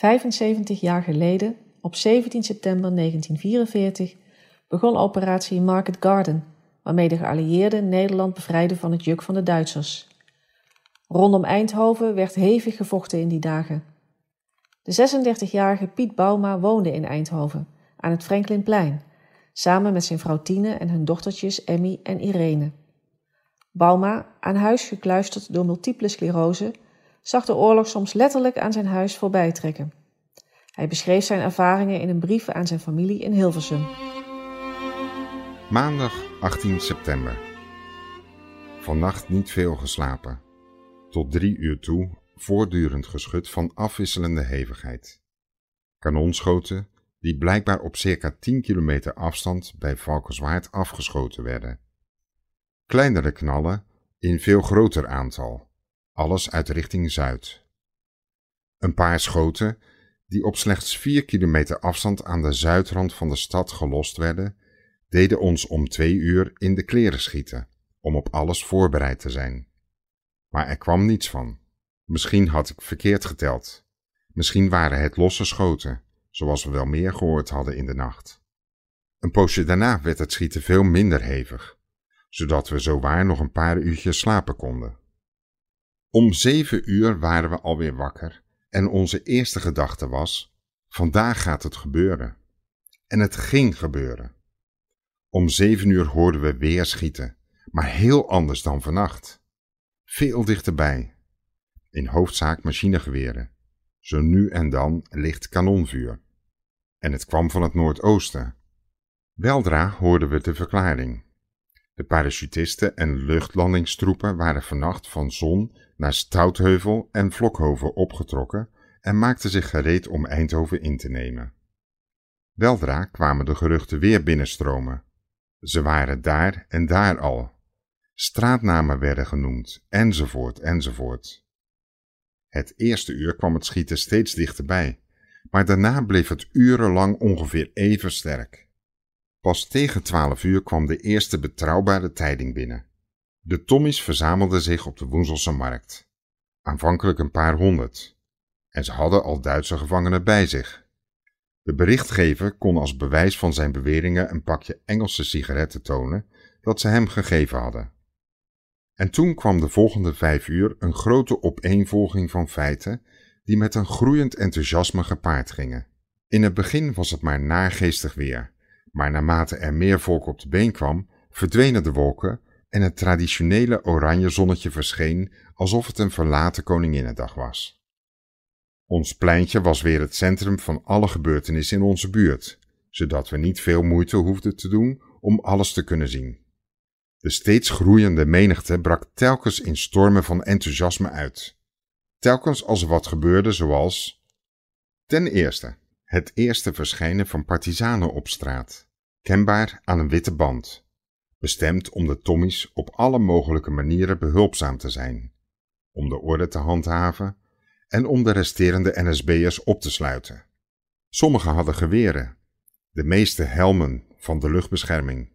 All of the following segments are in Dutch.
75 jaar geleden, op 17 september 1944, begon operatie Market Garden, waarmee de geallieerden Nederland bevrijden van het juk van de Duitsers. Rondom Eindhoven werd hevig gevochten in die dagen. De 36-jarige Piet Bauma woonde in Eindhoven, aan het Franklinplein, samen met zijn vrouw Tine en hun dochtertjes Emmy en Irene. Bauma, aan huis gekluisterd door multiple sclerose, zag de oorlog soms letterlijk aan zijn huis voorbij trekken. Hij beschreef zijn ervaringen in een brief aan zijn familie in Hilversum. Maandag 18 september. Vannacht niet veel geslapen. Tot drie uur toe voortdurend geschud van afwisselende hevigheid. Kanonschoten die blijkbaar op circa 10 kilometer afstand bij Valkenswaard afgeschoten werden. Kleinere knallen in veel groter aantal, alles uit richting zuid. Een paar schoten die op slechts 4 kilometer afstand aan de zuidrand van de stad gelost werden, deden ons om twee uur in de kleren schieten, om op alles voorbereid te zijn. Maar er kwam niets van. Misschien had ik verkeerd geteld. Misschien waren het losse schoten, zoals we wel meer gehoord hadden in de nacht. Een poosje daarna werd het schieten veel minder hevig, zodat we zowaar nog een paar uurtjes slapen konden. Om zeven uur waren we alweer wakker en onze eerste gedachte was: vandaag gaat het gebeuren. En het ging gebeuren. Om zeven uur hoorden we weer schieten, maar heel anders dan vannacht. Veel dichterbij. In hoofdzaak machinegeweren. Zo nu en dan licht kanonvuur. En het kwam van het noordoosten. Weldra hoorden we de verklaring. De parachutisten en luchtlandingstroepen waren vannacht van Zon naar Stoutheuvel en Vlokhoven opgetrokken en maakten zich gereed om Eindhoven in te nemen. Weldra kwamen de geruchten weer binnenstromen. Ze waren daar en daar al. Straatnamen werden genoemd, enzovoort, enzovoort. Het eerste uur kwam het schieten steeds dichterbij, maar daarna bleef het urenlang ongeveer even sterk. Pas tegen twaalf uur kwam de eerste betrouwbare tijding binnen. De Tommies verzamelden zich op de Woenselse markt. Aanvankelijk een paar honderd. En ze hadden al Duitse gevangenen bij zich. De berichtgever kon als bewijs van zijn beweringen een pakje Engelse sigaretten tonen dat ze hem gegeven hadden. En toen kwam de volgende vijf uur een grote opeenvolging van feiten die met een groeiend enthousiasme gepaard gingen. In het begin was het maar naargeestig weer, maar naarmate er meer volk op de been kwam, verdwenen de wolken en het traditionele oranje zonnetje verscheen alsof het een verlaten Koninginnedag was. Ons pleintje was weer het centrum van alle gebeurtenissen in onze buurt, zodat we niet veel moeite hoefden te doen om alles te kunnen zien. De steeds groeiende menigte brak telkens in stormen van enthousiasme uit. Telkens als er wat gebeurde, zoals. Ten eerste, het eerste verschijnen van partizanen op straat, kenbaar aan een witte band, bestemd om de Tommies op alle mogelijke manieren behulpzaam te zijn, om de orde te handhaven en om de resterende NSB'ers op te sluiten. Sommigen hadden geweren, de meeste helmen van de luchtbescherming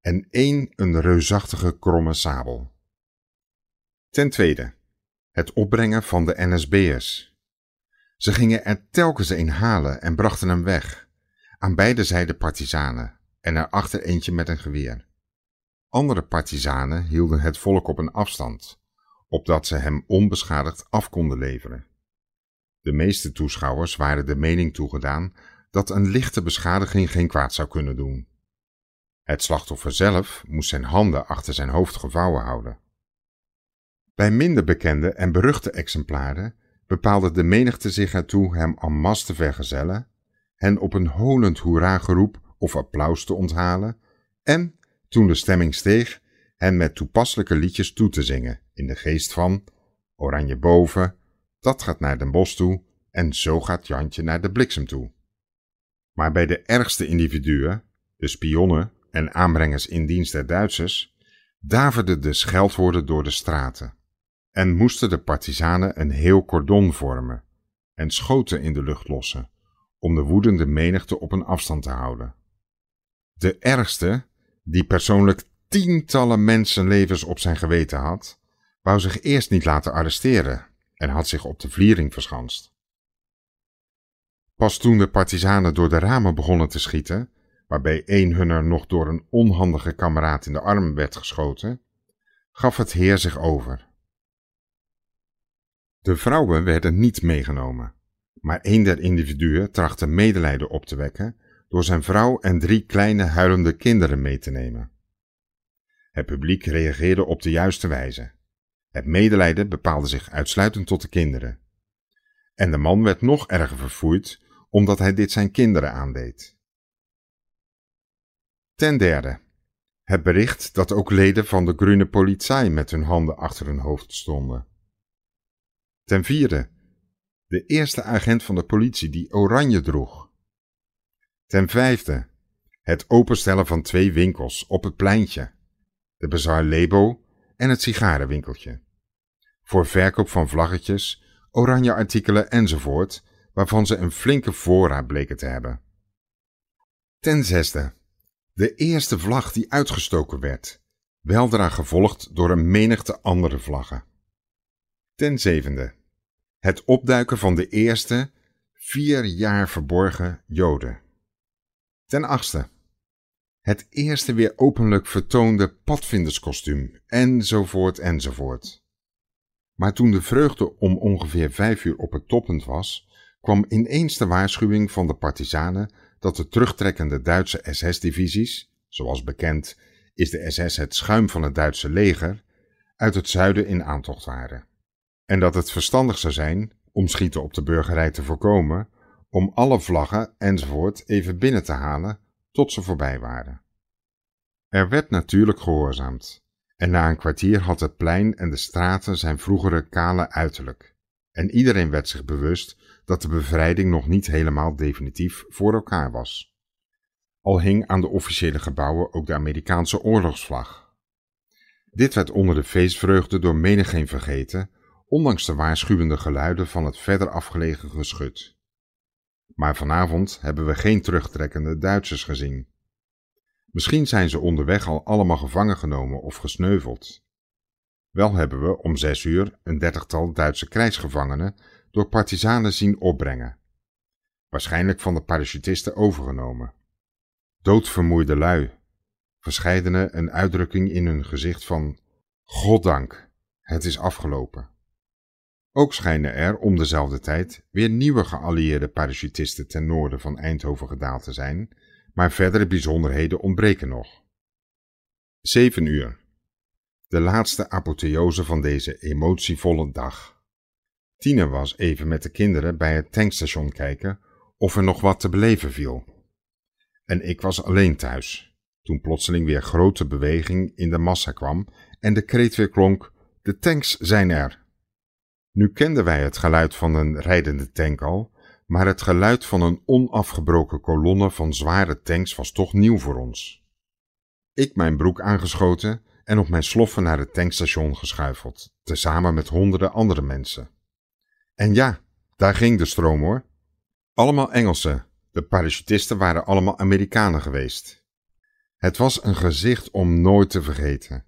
en één een reusachtige kromme sabel. Ten tweede, het opbrengen van de NSB'ers. Ze gingen er telkens een halen en brachten hem weg. Aan beide zijden partizanen en erachter eentje met een geweer. Andere partizanen hielden het volk op een afstand, opdat ze hem onbeschadigd af konden leveren. De meeste toeschouwers waren de mening toegedaan dat een lichte beschadiging geen kwaad zou kunnen doen. Het slachtoffer zelf moest zijn handen achter zijn hoofd gevouwen houden. Bij minder bekende en beruchte exemplaren bepaalde de menigte zich ertoe hem en masse te vergezellen, hen op een holend hoera-geroep of applaus te onthalen en, toen de stemming steeg, hen met toepasselijke liedjes toe te zingen in de geest van Oranje boven, dat gaat naar den bos toe en zo gaat Jantje naar de bliksem toe. Maar bij de ergste individuen, de spionnen en aanbrengers in dienst der Duitsers, daverden de scheldwoorden door de straten en moesten de partizanen een heel cordon vormen en schoten in de lucht lossen om de woedende menigte op een afstand te houden. De ergste, die persoonlijk tientallen mensenlevens op zijn geweten had, wou zich eerst niet laten arresteren en had zich op de vliering verschanst. Pas toen de partizanen door de ramen begonnen te schieten, waarbij een hunner nog door een onhandige kameraad in de arm werd geschoten, gaf het heer zich over. De vrouwen werden niet meegenomen, maar een der individuen trachtte medelijden op te wekken door zijn vrouw en drie kleine huilende kinderen mee te nemen. Het publiek reageerde op de juiste wijze. Het medelijden bepaalde zich uitsluitend tot de kinderen. En de man werd nog erger verfoeid omdat hij dit zijn kinderen aandeed. Ten derde, het bericht dat ook leden van de Groene Politie met hun handen achter hun hoofd stonden. Ten vierde, de eerste agent van de politie die oranje droeg. Ten vijfde, het openstellen van twee winkels op het pleintje, de Bazaar Lebo en het sigarenwinkeltje. Voor verkoop van vlaggetjes, oranje artikelen enzovoort, waarvan ze een flinke voorraad bleken te hebben. Ten zesde, de eerste vlag die uitgestoken werd, weldra gevolgd door een menigte andere vlaggen. Ten zevende, het opduiken van de eerste, vier jaar verborgen Joden. Ten achtste, het eerste weer openlijk vertoonde padvinderskostuum, enzovoort enzovoort. Maar toen de vreugde om ongeveer vijf uur op het toppunt was, kwam ineens de waarschuwing van de partizanen dat de terugtrekkende Duitse SS-divisies, zoals bekend is de SS het schuim van het Duitse leger, uit het zuiden in aantocht waren. En dat het verstandig zou zijn, om schieten op de burgerij te voorkomen, om alle vlaggen enzovoort even binnen te halen tot ze voorbij waren. Er werd natuurlijk gehoorzaamd, en na een kwartier had het plein en de straten zijn vroegere kale uiterlijk, en iedereen werd zich bewust dat de bevrijding nog niet helemaal definitief voor elkaar was. Al hing aan de officiële gebouwen ook de Amerikaanse oorlogsvlag. Dit werd onder de feestvreugde door menigeen vergeten, ondanks de waarschuwende geluiden van het verder afgelegen geschut. Maar vanavond hebben we geen terugtrekkende Duitsers gezien. Misschien zijn ze onderweg al allemaal gevangen genomen of gesneuveld. Wel hebben we om zes uur een dertigtal Duitse krijgsgevangenen door partizanen zien opbrengen. Waarschijnlijk van de parachutisten overgenomen. Doodvermoeide lui. Verscheidene een uitdrukking in hun gezicht van Goddank, het is afgelopen. Ook schijnen er om dezelfde tijd weer nieuwe geallieerde parachutisten ten noorden van Eindhoven gedaald te zijn, maar verdere bijzonderheden ontbreken nog. 7 uur. De laatste apotheose van deze emotievolle dag. Tine was even met de kinderen bij het tankstation kijken of er nog wat te beleven viel. En ik was alleen thuis, toen plotseling weer grote beweging in de massa kwam en de kreet weer klonk, de tanks zijn er. Nu kenden wij het geluid van een rijdende tank al, maar het geluid van een onafgebroken kolonne van zware tanks was toch nieuw voor ons. Ik mijn broek aangeschoten en op mijn sloffen naar het tankstation geschuifeld, tezamen met honderden andere mensen. En ja, daar ging de stroom hoor. Allemaal Engelsen. De parachutisten waren allemaal Amerikanen geweest. Het was een gezicht om nooit te vergeten.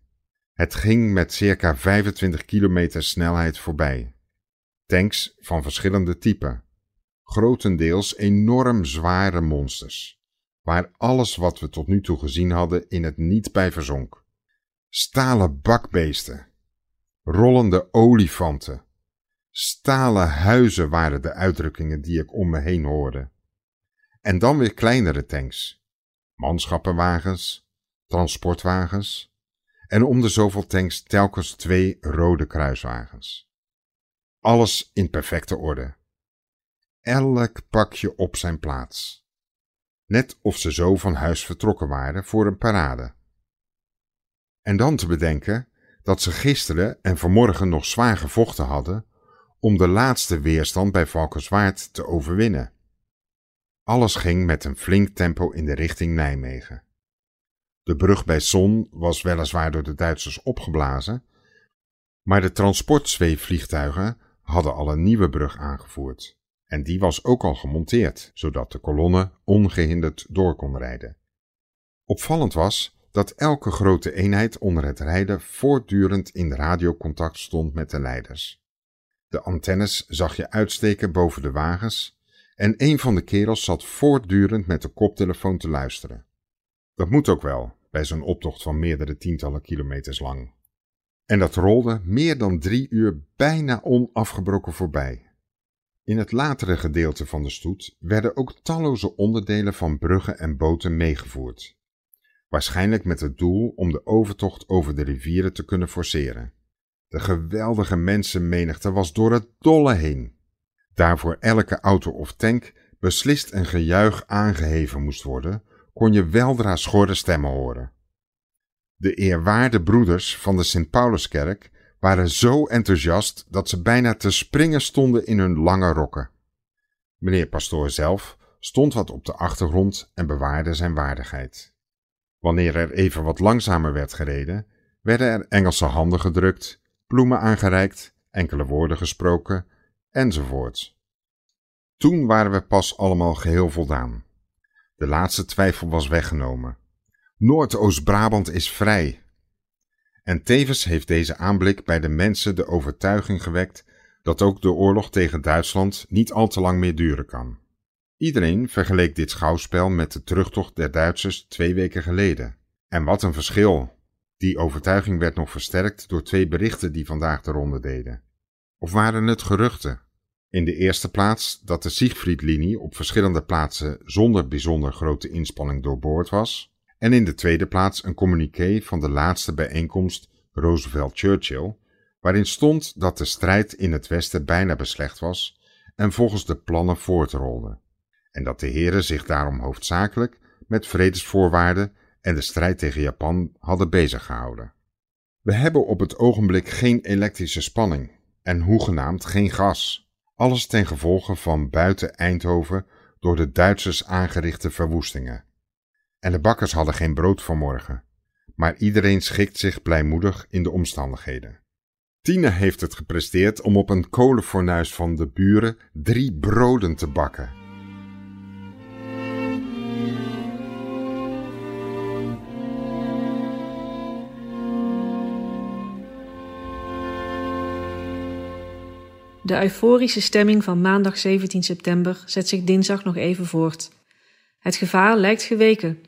Het ging met circa 25 kilometer snelheid voorbij. Tanks van verschillende typen. Grotendeels enorm zware monsters. Waar alles wat we tot nu toe gezien hadden in het niet bij verzonk. Stalen bakbeesten. Rollende olifanten Stalen huizen waren de uitdrukkingen die ik om me heen hoorde. En dan weer kleinere tanks. Manschappenwagens, transportwagens en om de zoveel tanks telkens twee rode kruiswagens. Alles in perfecte orde. Elk pakje op zijn plaats. Net of ze zo van huis vertrokken waren voor een parade. En dan te bedenken dat ze gisteren en vanmorgen nog zwaar gevochten hadden om de laatste weerstand bij Valkenswaard te overwinnen. Alles ging met een flink tempo in de richting Nijmegen. De brug bij Son was weliswaar door de Duitsers opgeblazen, maar de transportzweefvliegtuigen hadden al een nieuwe brug aangevoerd, en die was ook al gemonteerd, zodat de kolonne ongehinderd door kon rijden. Opvallend was dat elke grote eenheid onder het rijden voortdurend in radiocontact stond met de leiders. De antennes zag je uitsteken boven de wagens En een van de kerels zat voortdurend met de koptelefoon te luisteren. Dat moet ook wel, bij zo'n optocht van meerdere tientallen kilometers lang. En dat rolde meer dan drie uur bijna onafgebroken voorbij. In het latere gedeelte van de stoet werden ook talloze onderdelen van bruggen en boten meegevoerd. Waarschijnlijk met het doel om de overtocht over de rivieren te kunnen forceren. De geweldige mensenmenigte was door het dolle heen. Daarvoor elke auto of tank beslist een gejuich aangeheven moest worden, kon je weldra schorre stemmen horen. De eerwaarde broeders van de Sint-Pauluskerk waren zo enthousiast dat ze bijna te springen stonden in hun lange rokken. Meneer Pastoor zelf stond wat op de achtergrond en bewaarde zijn waardigheid. Wanneer er even wat langzamer werd gereden, werden er Engelse handen gedrukt, bloemen aangereikt, enkele woorden gesproken, enzovoort. Toen waren we pas allemaal geheel voldaan. De laatste twijfel was weggenomen. Noordoost-Brabant is vrij. En tevens heeft deze aanblik bij de mensen de overtuiging gewekt dat ook de oorlog tegen Duitsland niet al te lang meer duren kan. Iedereen vergeleek dit schouwspel met de terugtocht der Duitsers twee weken geleden. En wat een verschil! Die overtuiging werd nog versterkt door twee berichten die vandaag de ronde deden. Of waren het geruchten? In de eerste plaats dat de Siegfriedlinie op verschillende plaatsen zonder bijzonder grote inspanning doorboord was, en in de tweede plaats een communiqué van de laatste bijeenkomst Roosevelt-Churchill, waarin stond dat de strijd in het Westen bijna beslecht was en volgens de plannen voortrolde, en dat de heren zich daarom hoofdzakelijk met vredesvoorwaarden en de strijd tegen Japan hadden beziggehouden. We hebben op het ogenblik geen elektrische spanning en hoegenaamd geen gas, alles ten gevolge van buiten Eindhoven door de Duitsers aangerichte verwoestingen. En de bakkers hadden geen brood vanmorgen, maar iedereen schikt zich blijmoedig in de omstandigheden. Tine heeft het gepresteerd om op een kolenfornuis van de buren drie broden te bakken. De euforische stemming van maandag 17 september zet zich dinsdag nog even voort. Het gevaar lijkt geweken,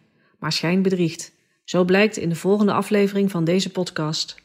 maar schijn bedriegt. Zo blijkt in de volgende aflevering van deze podcast.